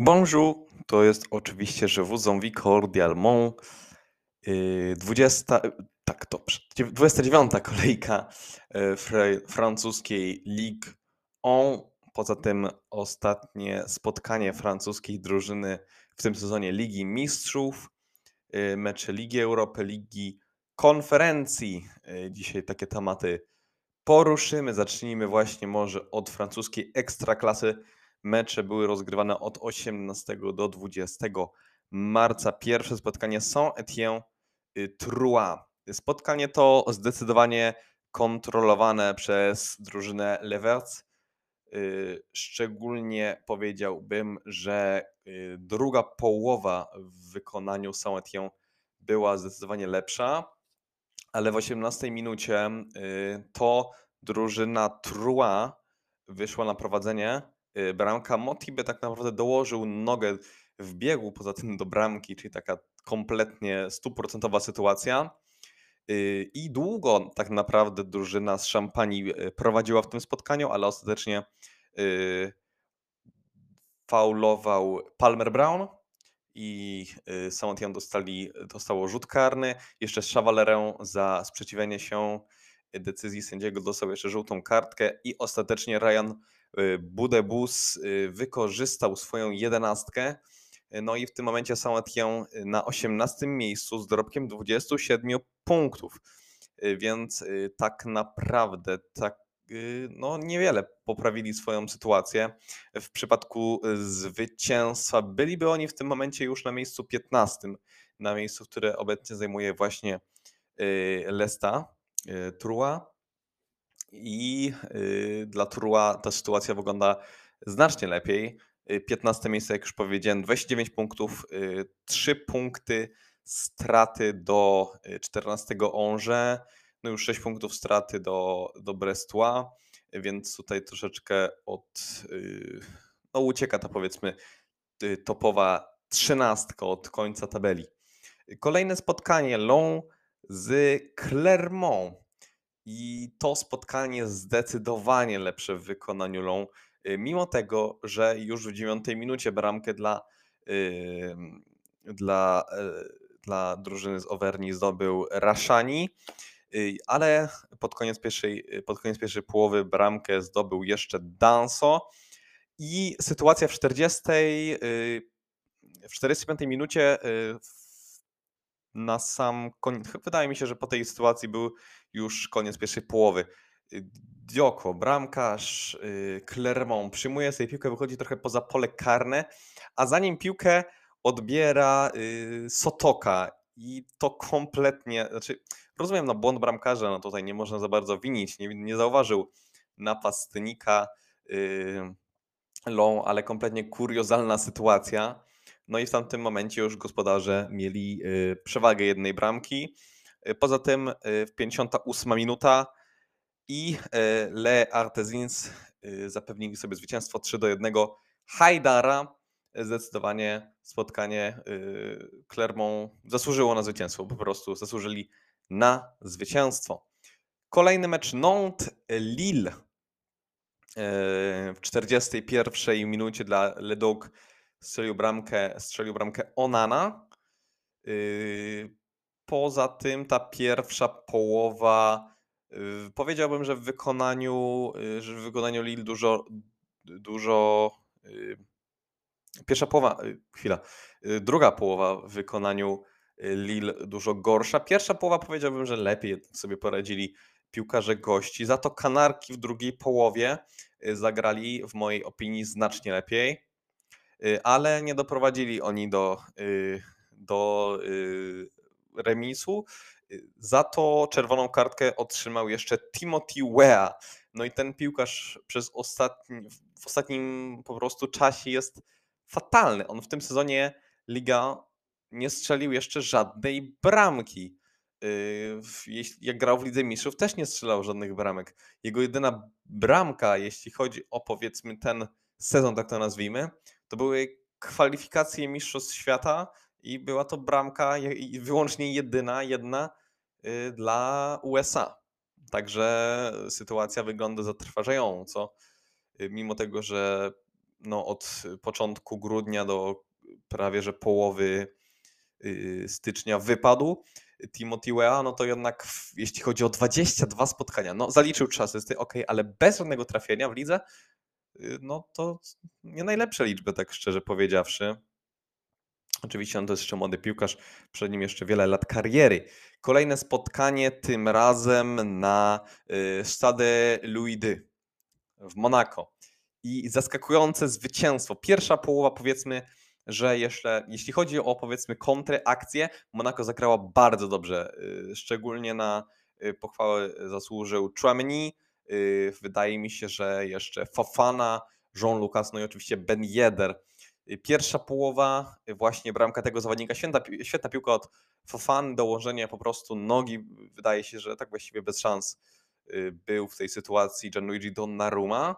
Bonjour, to jest oczywiście Je vous envie cordialement. Yy, 20, tak, dobrze. 29 kolejka fre- francuskiej Ligue 1. Poza tym ostatnie spotkanie francuskiej drużyny w tym sezonie Ligi Mistrzów, mecze Ligi Europy, Ligi Konferencji. Dzisiaj takie tematy poruszymy. Zacznijmy właśnie może od francuskiej ekstraklasy. Mecze były rozgrywane od 18 do 20 marca. Pierwsze spotkanie Saint-Étienne Troyes. Spotkanie to zdecydowanie kontrolowane przez drużynę Leverts. Y, Szczególnie powiedziałbym, że y, druga połowa w wykonaniu Saint-Étienne była zdecydowanie lepsza, ale w 18 minucie y, to drużyna Troyes wyszła na prowadzenie. Y, Bramka Motibe tak naprawdę dołożył nogę w biegu poza tym do bramki, czyli taka kompletnie stuprocentowa sytuacja. Y, I długo tak naprawdę drużyna z Szampanii y, prowadziła w tym spotkaniu, ale ostatecznie y, faulował Palmer Brown i Saint-Étienne dostali, dostało rzut karny. Jeszcze z Chavalerem za sprzeciwienie się decyzji sędziego dostał jeszcze żółtą kartkę i ostatecznie Ryan Budebus y, wykorzystał swoją jedenastkę. No i w tym momencie Saint-Étienne na 18 miejscu z dorobkiem 27 punktów. Y, Więc y, tak naprawdę tak y, no niewiele poprawili swoją sytuację. W przypadku y, zwycięstwa byliby oni w tym momencie już na miejscu 15, na miejscu, które obecnie zajmuje właśnie y, Lesta y, Trua. I y, dla Trua ta sytuacja wygląda znacznie lepiej. Y, 15 miejsce, jak już powiedziałem, 29 punktów, 3 punkty straty do y, 14 Onże, no już 6 punktów straty do, do Brestois, więc tutaj troszeczkę od, y, no ucieka ta powiedzmy y, topowa trzynastka od końca tabeli. Kolejne spotkanie Lyon z Clermont. I to spotkanie zdecydowanie lepsze w wykonaniu Lyon, y, mimo tego, że już w dziewiątej minucie bramkę dla, dla, e, dla drużyny z Auvergne zdobył Raszani, y, ale pod koniec, pierwszej, pod koniec pierwszej połowy bramkę zdobył jeszcze Danso. I sytuacja w 40, y, w 45 minucie na sam koniec, wydaje mi się, że po tej sytuacji był już koniec pierwszej połowy. Y, Dioko, bramkarz y, Clermont przyjmuje sobie piłkę, wychodzi trochę poza pole karne, a zanim piłkę odbiera y, Sotoka i to kompletnie, znaczy rozumiem, no błąd bramkarza, no tutaj nie można za bardzo winić, nie, nie zauważył napastnika Lą, ale kompletnie kuriozalna sytuacja. No i w tamtym momencie już gospodarze mieli y, przewagę jednej bramki. Y, Poza tym y, w 58 minuta i Le Artezins zapewnili sobie zwycięstwo 3 do 1 Hajdara. Zdecydowanie spotkanie Clermont zasłużyło na zwycięstwo, po prostu zasłużyli na zwycięstwo. Kolejny mecz Nantes-Lille. W 41 minucie dla Ledoux strzelił bramkę, strzelił bramkę Onana. Yy, Poza tym ta pierwsza połowa yy, powiedziałbym, że w wykonaniu, yy, że w wykonaniu Lille dużo, dużo pierwsza połowa, chwila, druga połowa w wykonaniu Lille dużo gorsza. Pierwsza połowa powiedziałbym, że lepiej sobie poradzili piłkarze gości. Za to Kanarki w drugiej połowie y, zagrali w mojej opinii znacznie lepiej, y, ale nie doprowadzili oni do, y, do y, remisu. Y, Za to czerwoną kartkę otrzymał jeszcze Timothy Wea. No i ten piłkarz przez ostatni, w ostatnim po prostu czasie jest fatalny. On w tym sezonie Liga nie strzelił jeszcze żadnej bramki. Jak grał w Lidze Mistrzów, też nie strzelał żadnych bramek. Jego jedyna bramka, jeśli chodzi o powiedzmy ten sezon, tak to nazwijmy, to były kwalifikacje Mistrzostw Świata i była to bramka wyłącznie jedyna, jedna yy, dla USA. Także sytuacja wygląda zatrważająco. Yy, Mimo tego, że no, od początku grudnia do prawie że połowy y, stycznia wypadł Timothy Weah, no to jednak jeśli chodzi o 22 spotkania, no zaliczył 3 asysty, ok, ale bez żadnego trafienia w lidze, y, no to nie najlepsze liczby, tak szczerze powiedziawszy. Oczywiście on to jest jeszcze młody piłkarz, przed nim jeszcze wiele lat kariery. Kolejne spotkanie, tym razem na y, Stade Louis w Monako. I zaskakujące zwycięstwo. Pierwsza połowa, powiedzmy, że jeszcze, jeśli chodzi o powiedzmy kontrę, akcję, Monaco zagrała bardzo dobrze. y, Szczególnie na y, pochwałę zasłużył Chouameni. Y, Wydaje mi się, że jeszcze Fofana, Jean Lucas, no i oczywiście Ben Yedder. Y, Pierwsza połowa, y, właśnie bramka tego zawodnika, święta, świetna piłka od Fofany, dołożenie po prostu nogi, wydaje się, że tak właściwie bez szans był w tej sytuacji Gianluigi Donnarumma.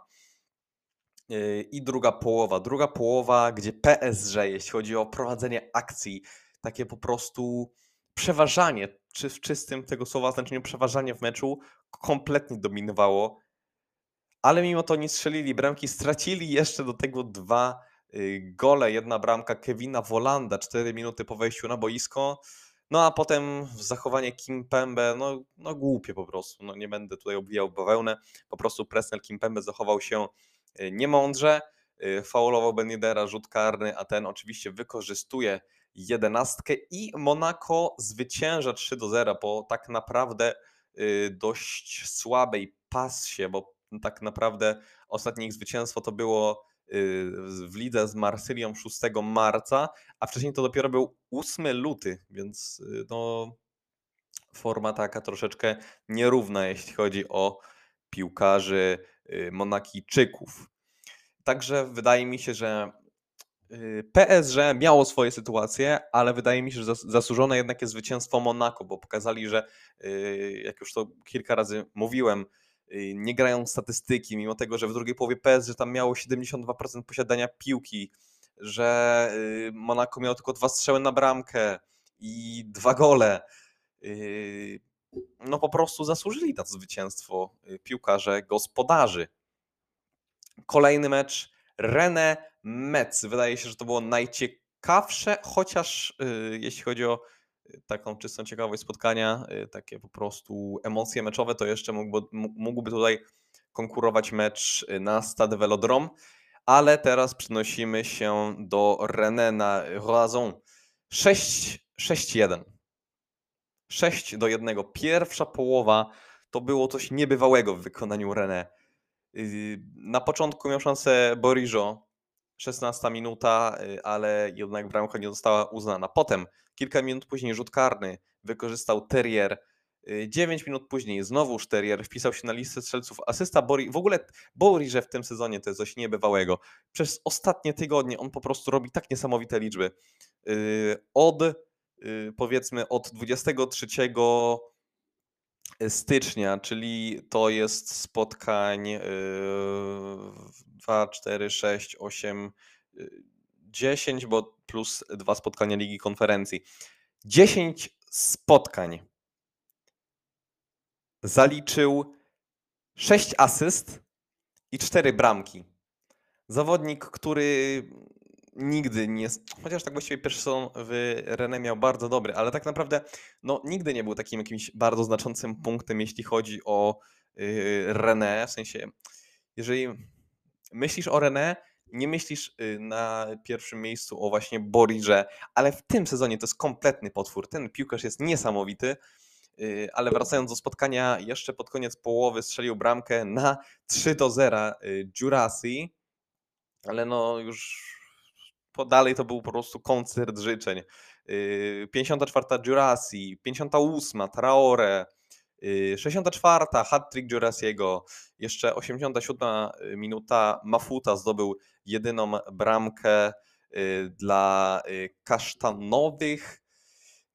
I druga połowa. Druga połowa, gdzie PSG, jeśli chodzi o prowadzenie akcji, takie po prostu przeważanie, czy w czystym tego słowa znaczeniu przeważanie w meczu, kompletnie dominowało. Ale mimo to nie strzelili bramki, stracili jeszcze do tego dwa y, gole. Jedna bramka Kevina Wolanda, 4 minuty po wejściu na boisko. No a potem zachowanie Kimpembe, no, no głupie po prostu. No nie będę tutaj obwijał bawełnę. Po prostu Presnel Kimpembe zachował się y, niemądrze. y, Faulował Benidera, rzut karny, a ten oczywiście wykorzystuje jedenastkę i Monaco zwycięża 3 do 0 po tak naprawdę y, dość słabej pasie, bo tak naprawdę ostatnie ich zwycięstwo to było y, w lidze z Marsylią 6 marca, a wcześniej to dopiero był 8 luty, więc y, no, forma taka troszeczkę nierówna, jeśli chodzi o piłkarzy Monakijczyków. Także wydaje mi się, że PSG miało swoje sytuacje, ale wydaje mi się, że zas- zasłużone jednak jest zwycięstwo Monako, bo pokazali, że y, jak już to kilka razy mówiłem, y, nie grają statystyki, mimo tego, że w drugiej połowie PSG tam miało 72% posiadania piłki, że y, Monako miało tylko dwa strzały na bramkę i dwa gole. Y, No po prostu zasłużyli na to zwycięstwo y, piłkarze gospodarzy. Kolejny mecz Rennes Metz. Wydaje się, że to było najciekawsze, chociaż y, jeśli chodzi o y, taką czystą ciekawość spotkania, y, takie po prostu emocje meczowe, to jeszcze mógłby, mógłby tutaj konkurować mecz na Stade Velodrome, ale teraz przenosimy się do Rennes na Roazhon. 6-1. 6 do 1. Pierwsza połowa to było coś niebywałego w wykonaniu. Yy, Na początku miał szansę Borijo, 16 minuta, yy, ale jednak bramka nie została uznana. Potem, kilka minut później, rzut karny wykorzystał Terrier. Yy, 9 minut później znowuż Terrier wpisał się na listę strzelców. Asysta Bori. W ogóle Boriże w tym sezonie to jest coś niebywałego. Przez ostatnie tygodnie on po prostu robi tak niesamowite liczby. Yy, Od powiedzmy od 23 stycznia, czyli to jest spotkań yy, 2, 4, 6, 8, yy, 10, bo plus dwa spotkania Ligi Konferencji. 10 spotkań zaliczył 6 asyst i 4 bramki. Zawodnik, który nigdy nie. Chociaż tak właściwie pierwszy sezon w Rennes miał bardzo dobry, ale tak naprawdę no, nigdy nie był takim jakimś bardzo znaczącym punktem, jeśli chodzi o yy, Rennes. W sensie, jeżeli myślisz o Rennes, nie myślisz y, na pierwszym miejscu o właśnie Borirze, ale w tym sezonie to jest kompletny potwór. Ten piłkarz jest niesamowity. Yy, Ale wracając do spotkania, jeszcze pod koniec połowy strzelił bramkę na 3 do 0 Jurasi, ale no już po dalej to był po prostu koncert życzeń. Yy, 54 Jurasi, 58 Traore, yy, 64 hat-trick Jurasiego, jeszcze 87 minuta Mafuta zdobył jedyną bramkę yy, dla yy, kasztanowych.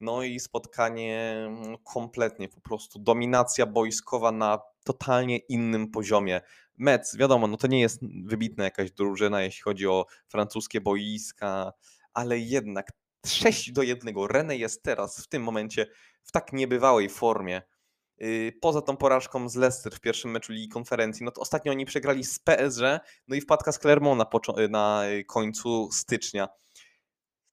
No i spotkanie mm, kompletnie po prostu dominacja boiskowa na totalnie innym poziomie. Metz, wiadomo, no to nie jest wybitna jakaś drużyna, jeśli chodzi o francuskie boiska, ale jednak 6 do 1. Rennes jest teraz w tym momencie w tak niebywałej formie. y, poza tą porażką z Leicester w pierwszym meczu Ligi Konferencji, no to ostatnio oni przegrali z PSG, no i wpadka z Clermont na, na y, końcu stycznia.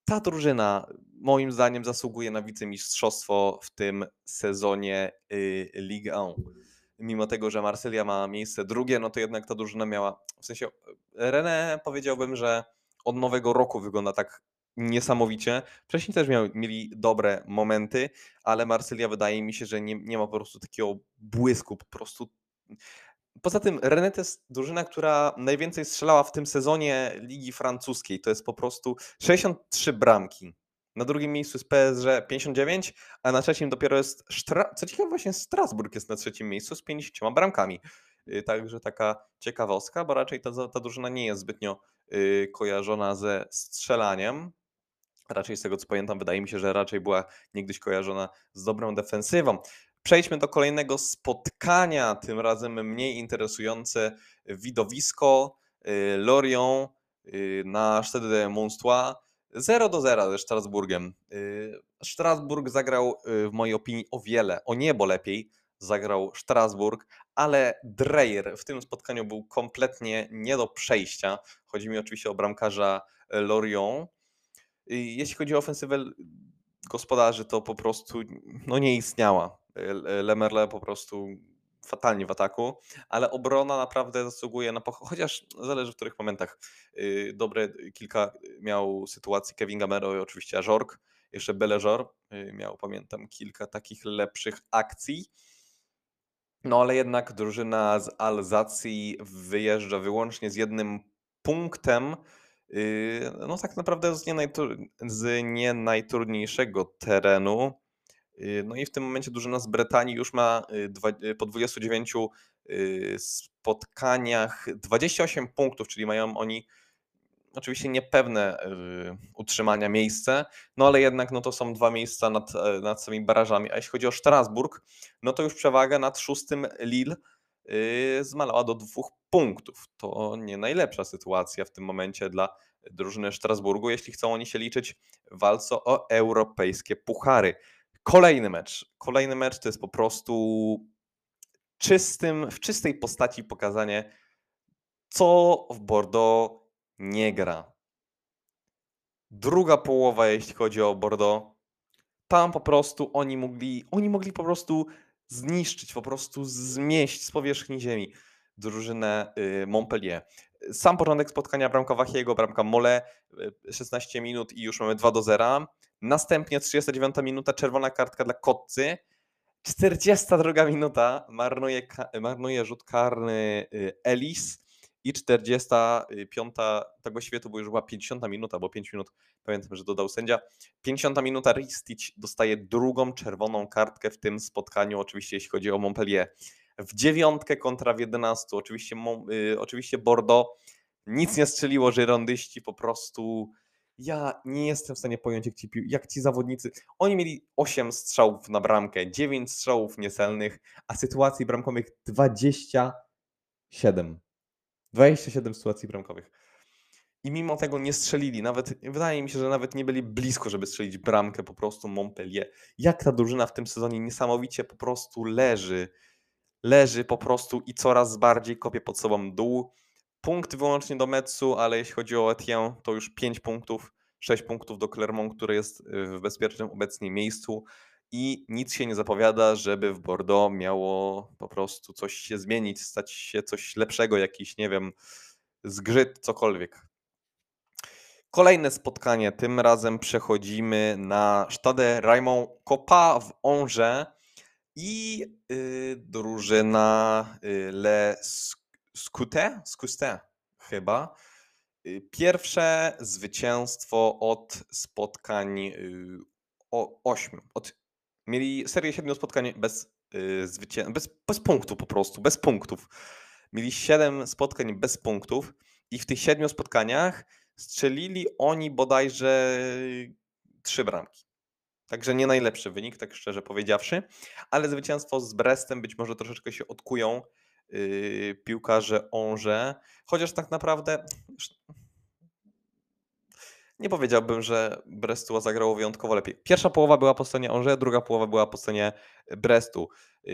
Ta drużyna moim zdaniem zasługuje na wicemistrzostwo w tym sezonie y, Ligue 1. Mimo tego, że Marsylia ma miejsce drugie, no to jednak ta drużyna miała, w sensie René powiedziałbym, że od nowego roku wygląda tak niesamowicie. Wcześniej też miał, mieli dobre momenty, ale Marsylia wydaje mi się, że nie, nie ma po prostu takiego błysku, po prostu. Poza tym René to jest drużyna, która najwięcej strzelała w tym sezonie Ligi Francuskiej. To jest po prostu 63 bramki. Na drugim miejscu jest PSG 59, a na trzecim dopiero jest, Sztra... co ciekawe właśnie Strasburg jest na trzecim miejscu z 50 bramkami. Y, Także taka ciekawostka, bo raczej ta, ta drużyna nie jest zbytnio y, kojarzona ze strzelaniem. Raczej z tego co pamiętam, wydaje mi się, że raczej była niegdyś kojarzona z dobrą defensywą. Przejdźmy do kolejnego spotkania, tym razem mniej interesujące widowisko. y, Lorient y, na Stade de Monstois 0 do 0 ze Strasburgiem. Y, Strasburg zagrał w mojej opinii o wiele, o niebo lepiej zagrał Strasburg, ale Dreyer w tym spotkaniu był kompletnie nie do przejścia. Chodzi mi oczywiście o bramkarza Lorient. Jeśli chodzi o ofensywę gospodarzy, to po prostu no, nie istniała. Le- Lemerle po prostu fatalnie w ataku, ale obrona naprawdę zasługuje na pochwałę, chociaż zależy w których momentach. Y, Dobre kilka miał sytuacji Kevin Gamero i oczywiście Ajork, jeszcze Belejor y, miał, pamiętam, kilka takich lepszych akcji. No ale jednak drużyna z Alzacji wyjeżdża wyłącznie z jednym punktem. No tak naprawdę z nie, z nie najtrudniejszego terenu. Yy, No i w tym momencie drużyna z Brytanii już ma dwa, yy, po 29 yy, spotkaniach 28 punktów, czyli mają oni oczywiście niepewne utrzymania miejsce, no ale jednak no to są dwa miejsca nad, e, nad samymi barażami. A jeśli chodzi o Strasburg, no to już przewaga nad szóstym Lille zmalała do dwóch punktów. To nie najlepsza sytuacja w tym momencie dla drużyny Strasburgu, jeśli chcą oni się liczyć w walce o europejskie puchary. Kolejny mecz. Kolejny mecz to jest po prostu czystym, w czystej postaci pokazanie, co w Bordeaux nie gra. Druga połowa, jeśli chodzi o Bordeaux, tam po prostu oni mogli, oni mogli po prostu zniszczyć, po prostu zmieść z powierzchni ziemi drużynę y, Montpellier. Sam początek spotkania bramka Wachiego, bramka Mole, y, 16 minut i już mamy 2 do 0. Następnie 39 minuta, czerwona kartka dla Kotcy. 42 minuta, marnuje, marnuje rzut karny y, Ellis i 45, tak właściwie to była już była 50 minuta, bo 5 minut pamiętam, że dodał sędzia. 50 minuta Ristich dostaje drugą czerwoną kartkę w tym spotkaniu, oczywiście jeśli chodzi o Montpellier. W dziewiątkę kontra w 11, oczywiście, y, oczywiście Bordeaux nic nie strzeliło, żyrondyści po prostu... Ja nie jestem w stanie pojąć, jak ci, jak ci zawodnicy. Oni mieli 8 strzałów na bramkę, 9 strzałów niecelnych, a sytuacji bramkowych 27. 27 sytuacji bramkowych. I mimo tego nie strzelili. Nawet wydaje mi się, że nawet nie byli blisko, żeby strzelić bramkę po prostu Montpellier. Jak ta drużyna w tym sezonie niesamowicie po prostu leży. Leży po prostu i coraz bardziej kopie pod sobą dół. Punkt wyłącznie do Metsu, ale jeśli chodzi o Etienne, to już 5 punktów, 6 punktów do Clermont, które jest y, w bezpiecznym obecnie miejscu. I nic się nie zapowiada, żeby w Bordeaux miało po prostu coś się zmienić, stać się coś lepszego, jakiś, nie wiem, zgrzyt, cokolwiek. Kolejne spotkanie, tym razem przechodzimy na Stade Raymond Copa w Angers i y, drużyna y, Le Scouté, Scouté chyba. Y, Pierwsze zwycięstwo od spotkań y, o, ośmiu. Od, mieli serię siedmiu spotkań bez, y, zwycię- bez, bez punktu po prostu, bez punktów. Mieli siedem spotkań bez punktów i w tych siedmiu spotkaniach strzelili oni bodajże trzy bramki. Także nie najlepszy wynik, tak szczerze powiedziawszy, ale zwycięstwo z Brestem być może troszeczkę się odkują yy, piłkarze Onże, chociaż tak naprawdę Nie powiedziałbym, że Brestu zagrało wyjątkowo lepiej. Pierwsza połowa była po stronie Angers, druga połowa była po stronie Brestu. Yy,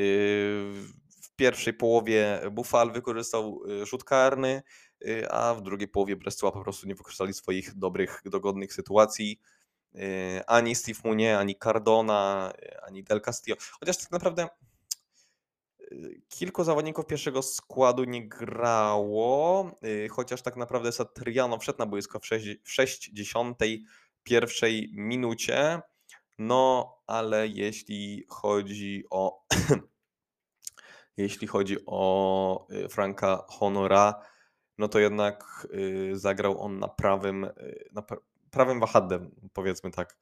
w pierwszej połowie Buffal wykorzystał y, rzut karny, y, a w drugiej połowie Brestoa po prostu nie wykorzystali swoich dobrych, dogodnych sytuacji. Ani Steve Munie, ani Cardona, ani Del Castillo. Chociaż tak naprawdę kilku zawodników pierwszego składu nie grało, y, chociaż tak naprawdę Satriano wszedł na boisko w 61 minucie. No, ale jeśli chodzi o jeśli chodzi o y, Franka Honora, no to jednak y, zagrał on na prawym, na prawym wahadle, powiedzmy tak.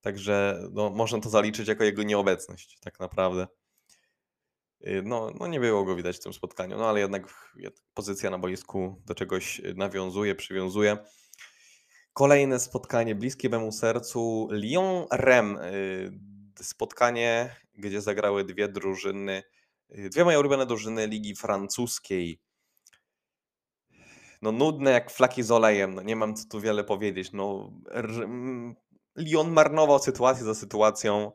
Także no, można to zaliczyć jako jego nieobecność, tak naprawdę. Y, no, no nie było go widać w tym spotkaniu, no ale jednak pozycja na boisku do czegoś nawiązuje, przywiązuje. Kolejne spotkanie bliskie memu sercu Lyon-Rem. Y, spotkanie, gdzie zagrały dwie drużyny, y, dwie moje ulubione drużyny ligi francuskiej. No nudne jak flaki z olejem, no nie mam co tu wiele powiedzieć. No, Lyon marnował sytuację za sytuacją.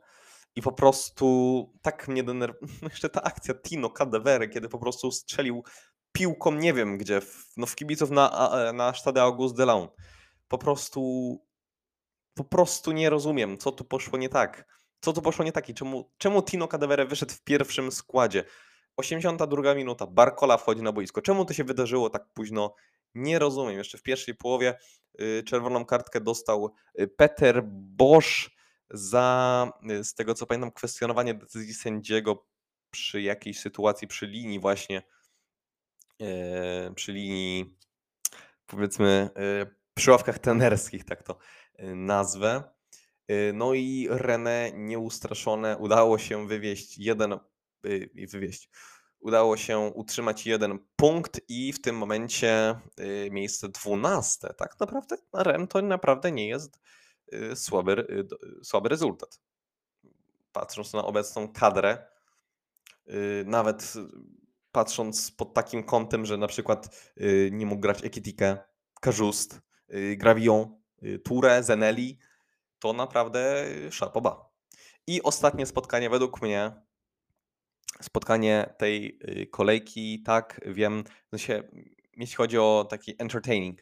I po prostu tak mnie denerwuje. No jeszcze ta akcja Tino Cadevere, kiedy po prostu strzelił piłką, nie wiem gdzie, w, no w kibiców na, na Stade Auguste de Laon. Po prostu, po prostu nie rozumiem, co tu poszło nie tak. Co tu poszło nie tak i czemu, czemu Tino Cadevere wyszedł w pierwszym składzie? 82 minuta, Barcola wchodzi na boisko. Czemu to się wydarzyło tak późno? Nie rozumiem. Jeszcze w pierwszej połowie y, czerwoną kartkę dostał y, Peter Bosch za, y, z tego co pamiętam, kwestionowanie decyzji sędziego przy jakiejś sytuacji, przy linii właśnie, e, przy linii powiedzmy e, przy ławkach tenerskich, tak to e, nazwę. No i René nieustraszone udało się wywieźć jeden wywieźć. Udało się utrzymać jeden punkt i w tym momencie miejsce dwunaste. Tak naprawdę Ren to naprawdę nie jest słaby, y, słaby rezultat. Patrząc na obecną kadrę, y, nawet patrząc pod takim kątem, że na przykład nie mógł grać Ekitike, Kajust, Gravillon, Toure, Zeneli, to naprawdę szapoba. I ostatnie spotkanie według mnie, spotkanie tej kolejki, tak, wiem, w sensie, jeśli chodzi o taki entertaining,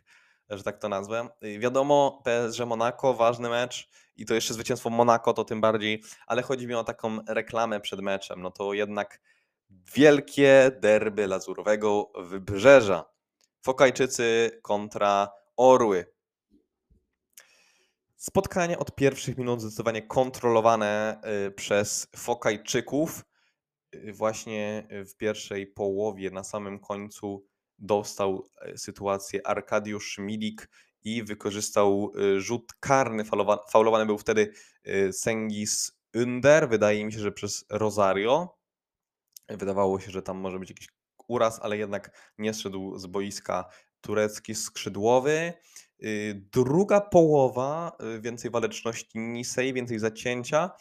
że tak to nazwę. Wiadomo, PSG Monaco, ważny mecz i to jeszcze zwycięstwo Monaco to tym bardziej, ale chodzi mi o taką reklamę przed meczem. No to jednak wielkie derby lazurowego wybrzeża. Fokajczycy kontra Orły. Spotkanie od pierwszych minut zdecydowanie kontrolowane y, przez Fokajczyków. Y, właśnie w pierwszej połowie, na samym końcu dostał e, sytuację Arkadiusz Milik i wykorzystał e, rzut karny. Faulowany był wtedy e, Sengis Under, wydaje mi się, że przez Rosario. Wydawało się, że tam może być jakiś uraz, ale jednak nie szedł z boiska turecki skrzydłowy. Druga połowa, więcej waleczności Nisei, więcej zacięcia,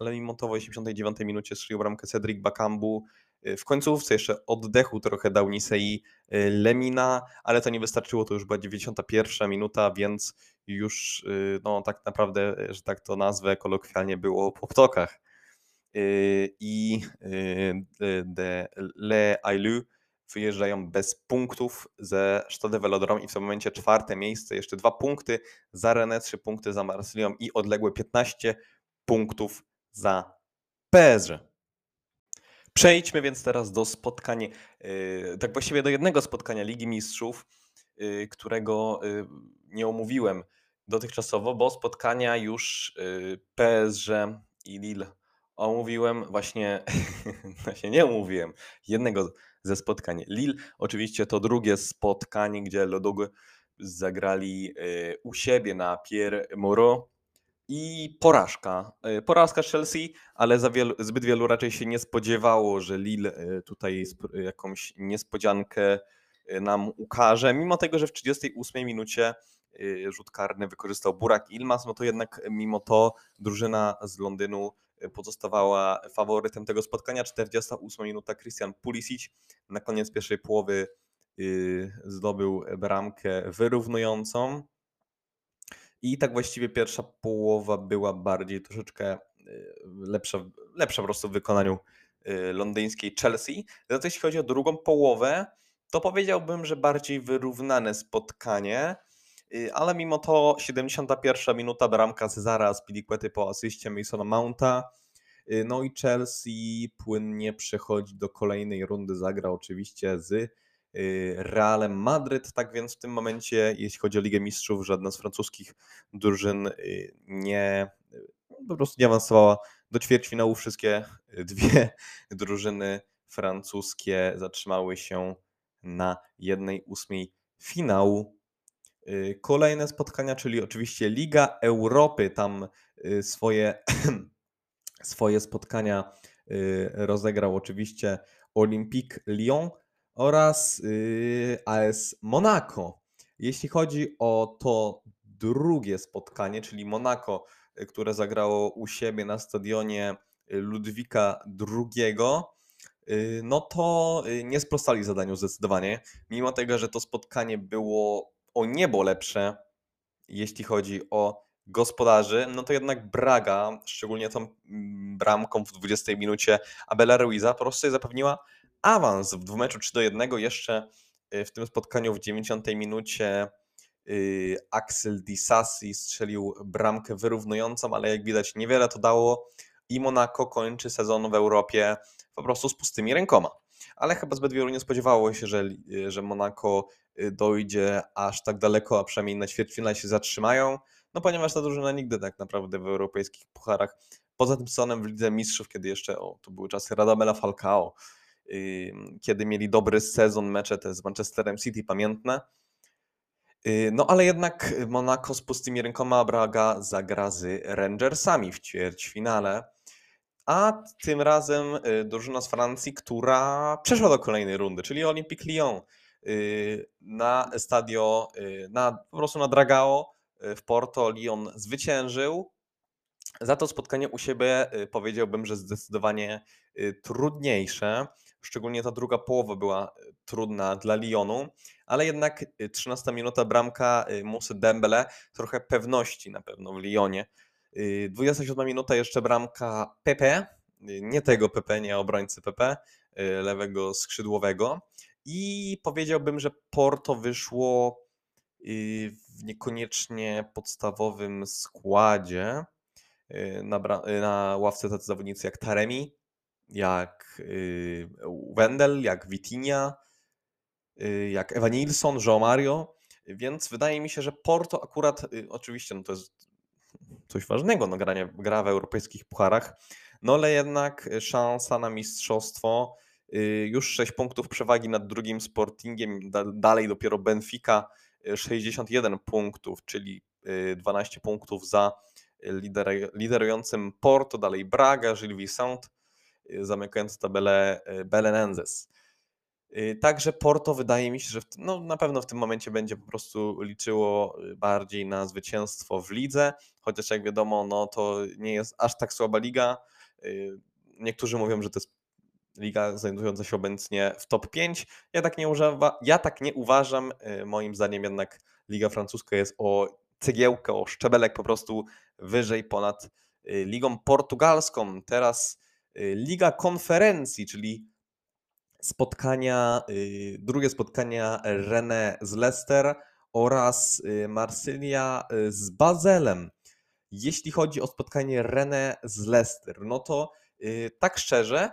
ale mimo to w 89 minucie strzelił bramkę Cedric Bakambu Y, w końcówce jeszcze oddechu trochę dał Nisei y, Lemina, ale to nie wystarczyło, to już była 91 minuta, więc już y, no tak naprawdę, że tak to nazwę kolokwialnie było po ptokach. I de Le Ailu wyjeżdżają bez punktów ze Stade Velodrome i w tym momencie czwarte miejsce, jeszcze dwa punkty za Rennes, trzy punkty za Marsylią i odległe 15 punktów za PSG. Przejdźmy więc teraz do spotkań, yy, tak właściwie do jednego spotkania Ligi Mistrzów, yy, którego yy, nie omówiłem dotychczasowo, bo spotkania już PSG i Lille omówiłem, właśnie, właśnie nie omówiłem jednego ze spotkań Lille. Oczywiście to drugie spotkanie, gdzie Lodog zagrali u siebie na Pierre Moreau i porażka. E, porażka Chelsea, ale wielu, zbyt wielu raczej się nie spodziewało, że Lille e, tutaj jakąś niespodziankę e, nam ukaże. Mimo tego, że w 38 minucie rzut karny wykorzystał Burak Ilmas, no to jednak mimo to drużyna z Londynu pozostawała faworytem tego spotkania. 48 minuta Christian Pulisic na koniec pierwszej połowy zdobył bramkę wyrównującą. I tak właściwie pierwsza połowa była bardziej troszeczkę y, lepsza, lepsza po prostu w wykonaniu y, londyńskiej Chelsea. Natomiast jeśli chodzi o drugą połowę, to powiedziałbym, że bardziej wyrównane spotkanie, y, ale mimo to 71 minuta bramka Cezara Spiliquety po asyście Masona Mounta. No i Chelsea płynnie przechodzi do kolejnej rundy, zagra oczywiście z Realem Madryt. Tak więc w tym momencie, jeśli chodzi o Ligę Mistrzów, żadna z francuskich drużyn y, nie y, po prostu nie awansowała do ćwierćfinału. Wszystkie dwie drużyny francuskie zatrzymały się na jednej ósmej finału. Kolejne spotkania, czyli oczywiście Liga Europy, tam swoje, swoje spotkania rozegrał oczywiście Olympique Lyon oraz y, AS Monaco. Jeśli chodzi o to drugie spotkanie, czyli Monaco, y, które zagrało u siebie na stadionie y, Ludwika II, no to nie sprostali zadaniu zdecydowanie. Mimo tego, że to spotkanie było o niebo lepsze, jeśli chodzi o gospodarzy, no to jednak Braga, szczególnie tą mm, bramką w 20 minucie Abela Ruiza, po prostu zapewniła awans w dwumeczu 3 do 1 jeszcze y, w tym spotkaniu w 90 minucie y, Axel Disasi strzelił bramkę wyrównującą, ale jak widać niewiele to dało i Monaco kończy sezon w Europie po prostu z pustymi rękoma. Ale chyba zbyt wielu nie spodziewało się, że, y, że Monaco dojdzie aż tak daleko, a przynajmniej na ćwierćfinale się zatrzymają, no ponieważ ta drużyna nigdy tak naprawdę w europejskich pucharach, poza tym sezonem w Lidze Mistrzów, kiedy jeszcze, o, to były czasy Radamela Falcao, kiedy mieli dobry sezon, mecze te z Manchesterem City pamiętne. Y, no ale jednak Monaco z pustymi rękoma Braga zagra z Rangersami w ćwierćfinale. A tym razem y, drużyna z Francji, która przeszła do kolejnej rundy, czyli Olympique Lyon y, na stadio, na, po prostu na Dragao w Porto Lyon zwyciężył. Za to spotkanie u siebie powiedziałbym, że zdecydowanie trudniejsze. Szczególnie ta druga połowa była e, trudna dla Lyonu, ale jednak 13 e, minuta bramka e, Musy Dembele, trochę pewności na pewno w Lyonie. 27 minuta jeszcze bramka Pepe, nie tego Pepe, nie obrońcy Pepe, lewego skrzydłowego. I powiedziałbym, że Porto wyszło w niekoniecznie podstawowym składzie. Na, na ławce tacy zawodnicy jak Taremi, jak y, Wendel, jak Vitinha, y, jak Evanilson, João Mario, więc wydaje mi się, że Porto akurat, y, oczywiście no to jest coś ważnego, no granie, gra w europejskich pucharach, no ale jednak szansa na mistrzostwo, już 6 punktów przewagi nad drugim Sportingiem, dalej dopiero Benfica 61 punktów, czyli 12 punktów za liderującym Porto, dalej Braga, Gilles Vicente, zamykając tabelę y, Belenenses. Y, także Porto wydaje mi się, że w, no, na pewno w tym momencie będzie po prostu liczyło bardziej na zwycięstwo w lidze, chociaż jak wiadomo, no, to nie jest aż tak słaba liga. Niektórzy mówią, że to jest liga znajdująca się obecnie w top 5. Ja tak nie, używa, ja tak nie uważam. Moim zdaniem jednak liga francuska jest o cegiełkę, o szczebelek po prostu wyżej ponad ligą portugalską. Teraz Y, Liga Konferencji, czyli spotkania, y, drugie spotkania Rennes z Leicester oraz y, Marsylia z Bazelem. Jeśli chodzi o spotkanie Rennes z Leicester, no to tak szczerze,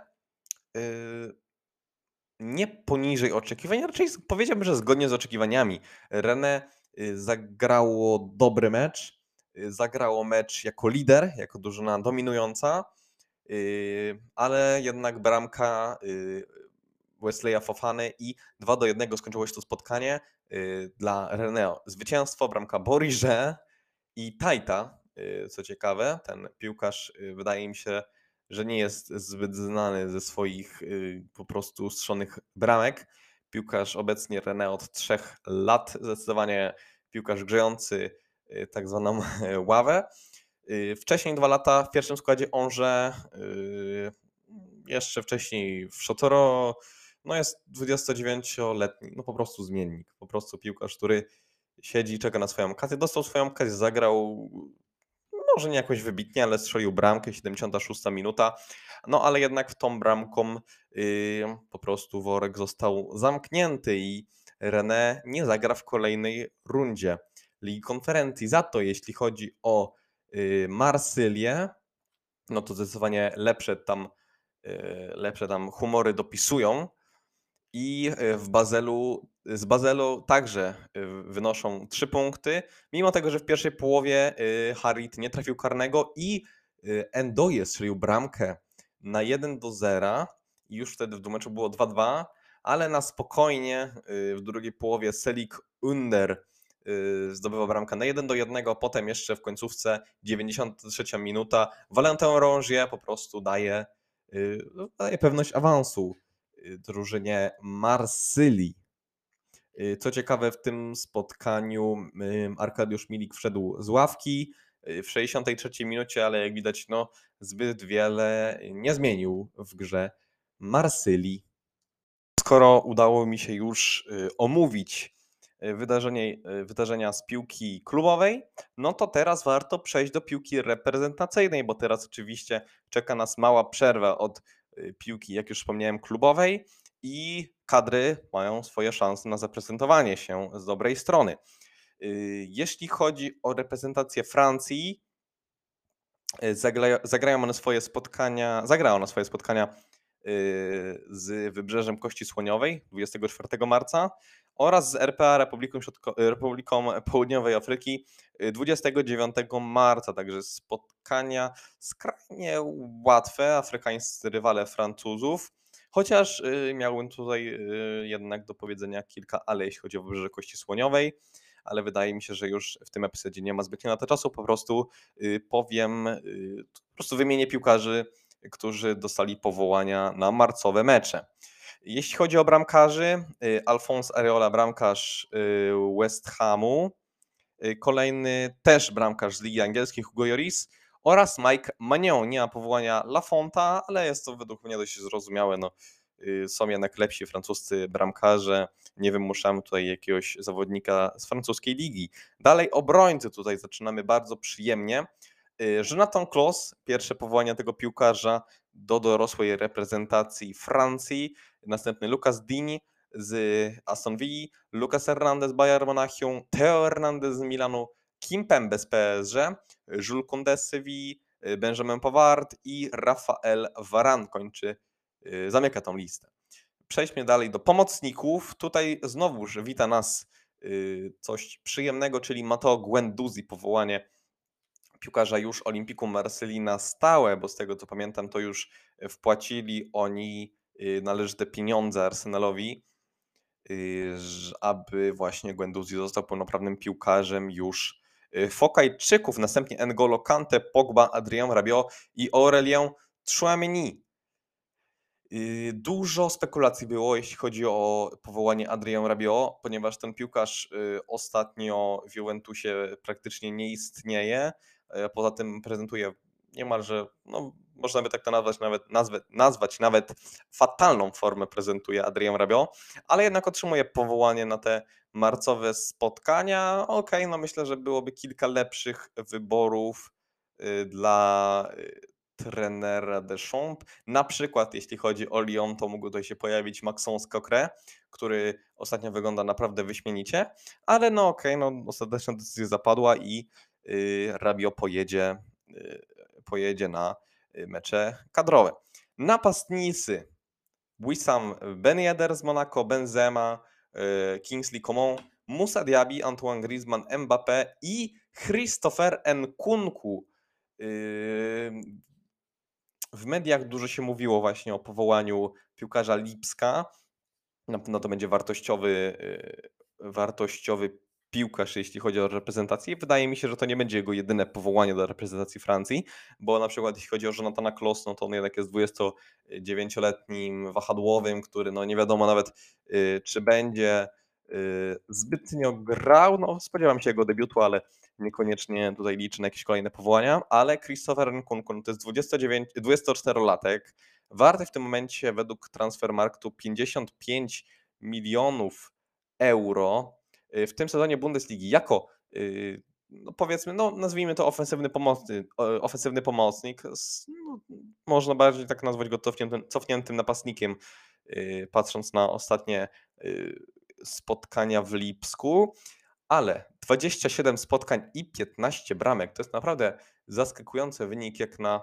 nie poniżej oczekiwań, raczej powiedziałbym, że zgodnie z oczekiwaniami. Rennes zagrało dobry mecz, zagrało mecz jako lider, jako drużyna dominująca ale jednak bramka yy, Wesleya Fofany i 2 do 1 skończyło się to spotkanie yy, dla Reneo. Zwycięstwo, bramka Boriże i Tajta, co ciekawe, ten piłkarz wydaje mi się, że nie jest zbyt znany ze swoich po prostu strzonych bramek. Piłkarz obecnie René od trzech lat, zdecydowanie piłkarz grzejący tak zwaną ławę. Y, wcześniej dwa lata w pierwszym składzie Onże, y, jeszcze wcześniej w Szotoro, no jest 29-letni, no po prostu zmiennik, po prostu piłkarz, który siedzi, czeka na swoją okazję. Dostał swoją okazję, zagrał może nie jakoś wybitnie, ale strzelił bramkę, 76 minuta. No ale jednak w tą bramką yy, po prostu worek został zamknięty i René nie zagra w kolejnej rundzie Ligi Konferencji. Za to jeśli chodzi o Marsylię, no to zdecydowanie lepsze tam, yy, lepsze tam humory dopisują. I y, w Bazelu, z Bazelu także y, wynoszą trzy punkty, mimo tego, że w pierwszej połowie y, Harit nie trafił karnego i Endoje strzelił bramkę na 1 do 0 i już wtedy w meczu było 2-2, ale na spokojnie w drugiej połowie Selik Under zdobywa bramkę na 1 do 1, potem jeszcze w końcówce 93 minuta Valentin Rongier po prostu daje, daje pewność awansu Y, drużynie Marsylii. Y, co ciekawe, w tym spotkaniu Arkadiusz Milik wszedł z ławki y, w 63 minucie, ale jak widać, no, zbyt wiele nie zmienił w grze Marsylii. Skoro udało mi się już omówić wydarzenie, wydarzenia z piłki klubowej, no to teraz warto przejść do piłki reprezentacyjnej, bo teraz oczywiście czeka nas mała przerwa od Y, piłki, jak już wspomniałem, klubowej i kadry mają swoje szanse na zaprezentowanie się z dobrej strony. Jeśli chodzi o reprezentację Francji, zagrają one swoje spotkania, zagrają na swoje spotkania z Wybrzeżem Kości Słoniowej 24 marca oraz z RPA Republiką, Środko Republiką Południowej Afryki 29 marca. Także spotkania skrajnie łatwe, afrykańscy rywale Francuzów. Chociaż miałbym tutaj jednak do powiedzenia kilka ale, jeśli chodzi o Wybrzeże Kości Słoniowej ale wydaje mi się, że już w tym epizodzie nie ma zbytnio na to czasu. Po prostu powiem, po prostu wymienię piłkarzy, którzy dostali powołania na marcowe mecze. Jeśli chodzi o bramkarzy, y, Alphonse Areola, bramkarz y, West Hamu, y, kolejny też bramkarz z Ligi Angielskiej, Hugo Lloris oraz Mike Magnon. Nie ma powołania Lafonta, ale jest to według mnie dość zrozumiałe. No, są jednak lepsi francuscy bramkarze. Nie wymuszamy tutaj jakiegoś zawodnika z francuskiej ligi. Dalej obrońcy tutaj zaczynamy bardzo przyjemnie. Jonathan Klos, pierwsze powołanie tego piłkarza do dorosłej reprezentacji Francji. Następny Lucas Dini z Aston Villa, Lucas Hernandez z Bayern Monachium, Theo Hernandez z Milanu, Kim Pembe z PSG, Jules Koundé z Sevilla, Benjamin Pavard i Rafael Varane kończy, y, zamyka tą listę. Przejdźmy dalej do pomocników. Tutaj znowuż wita nas y, coś przyjemnego, czyli Mateo Guendouzi, powołanie piłkarza już Olimpiku Marsylii na stałe, bo z tego co pamiętam, to już wpłacili oni y, należyte pieniądze Arsenalowi, y, aby właśnie Guendouzi został pełnoprawnym piłkarzem już y, Fokajczyków, następnie N'Golo Kante, Pogba, Adrien Rabiot i Aurelien Tchouameni. Dużo spekulacji było, jeśli chodzi o powołanie Adrien Rabiot, ponieważ ten piłkarz ostatnio w Juventusie praktycznie nie istnieje. E, poza tym prezentuje niemalże, no, można by tak to nazwać nawet, nazwać, nazwać nawet fatalną formę prezentuje Adrien Rabiot, ale jednak otrzymuje powołanie na te marcowe spotkania. Okej, okay, no myślę, że byłoby kilka lepszych wyborów y, dla y, trenera Deschamps. Na przykład jeśli chodzi o Lyon, to mógł tutaj się pojawić Maxon Scocre, który ostatnio wygląda naprawdę wyśmienicie, ale no okej, okay, no ostateczna decyzja zapadła i Rabio pojedzie, y, pojedzie na y, mecze kadrowe. Napastnicy Wissam Ben Yedder z Monaco, Benzema, Kingsley Coman, Musa Diaby, Antoine Griezmann, Mbappé i Christopher Nkunku. W mediach dużo się mówiło właśnie o powołaniu piłkarza Lipska. Na pewno to będzie wartościowy, wartościowy piłkarz, jeśli chodzi o reprezentację. Wydaje mi się, że to nie będzie jego jedyne powołanie do reprezentacji Francji, bo na przykład jeśli chodzi o Jonathana Kloss, no to on jednak jest 29-letnim wahadłowym, który no nie wiadomo nawet y, czy będzie y, zbytnio grał. No spodziewam się jego debiutu, ale niekoniecznie tutaj liczę na jakieś kolejne powołania, ale Christopher Nkunku no to jest 29, 24-latek, warty w tym momencie według Transfermarktu 55 milionów euro w tym sezonie Bundesligi jako, y, no powiedzmy, no nazwijmy to ofensywny pomocny, o ofensywny pomocnik, no można bardziej tak nazwać go cofniętym cofniętym napastnikiem, y, patrząc na ostatnie, y, spotkania w Lipsku, ale 27 spotkań i 15 bramek to jest naprawdę zaskakujący wynik jak na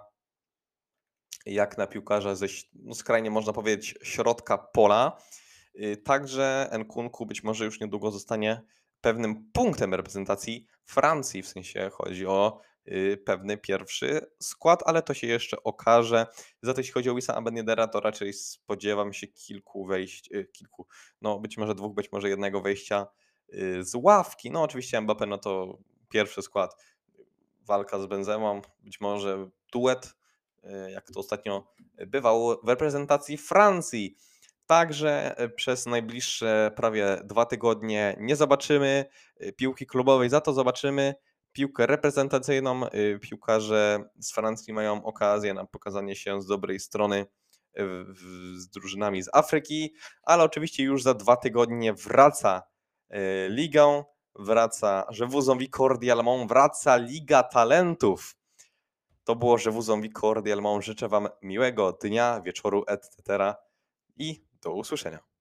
jak na piłkarza ze no skrajnie można powiedzieć środka pola. Y, także Nkunku być może już niedługo zostanie pewnym punktem reprezentacji Francji, w sensie chodzi o, y, pewny pierwszy skład, ale to się jeszcze okaże. Za to jeśli chodzi o Wissama Ben Yedera, to raczej spodziewam się kilku wejść, y, kilku, no być może 2, być może 1 wejścia, z ławki. No oczywiście Mbappé, no to pierwszy skład, walka z Benzemą, być może duet, jak to ostatnio bywało w reprezentacji Francji. Także, y, przez najbliższe prawie 2 tygodnie nie zobaczymy, y, piłki klubowej, za to zobaczymy piłkę reprezentacyjną. Y, piłkarze z Francji mają okazję na pokazanie się z dobrej strony z drużynami z Afryki, ale oczywiście już za 2 tygodnie wraca, liga, wraca envie cordialement, wraca Liga Talentów. To było envie cordialement. Życzę wam miłego dnia, wieczoru et cetera i do usłyszenia.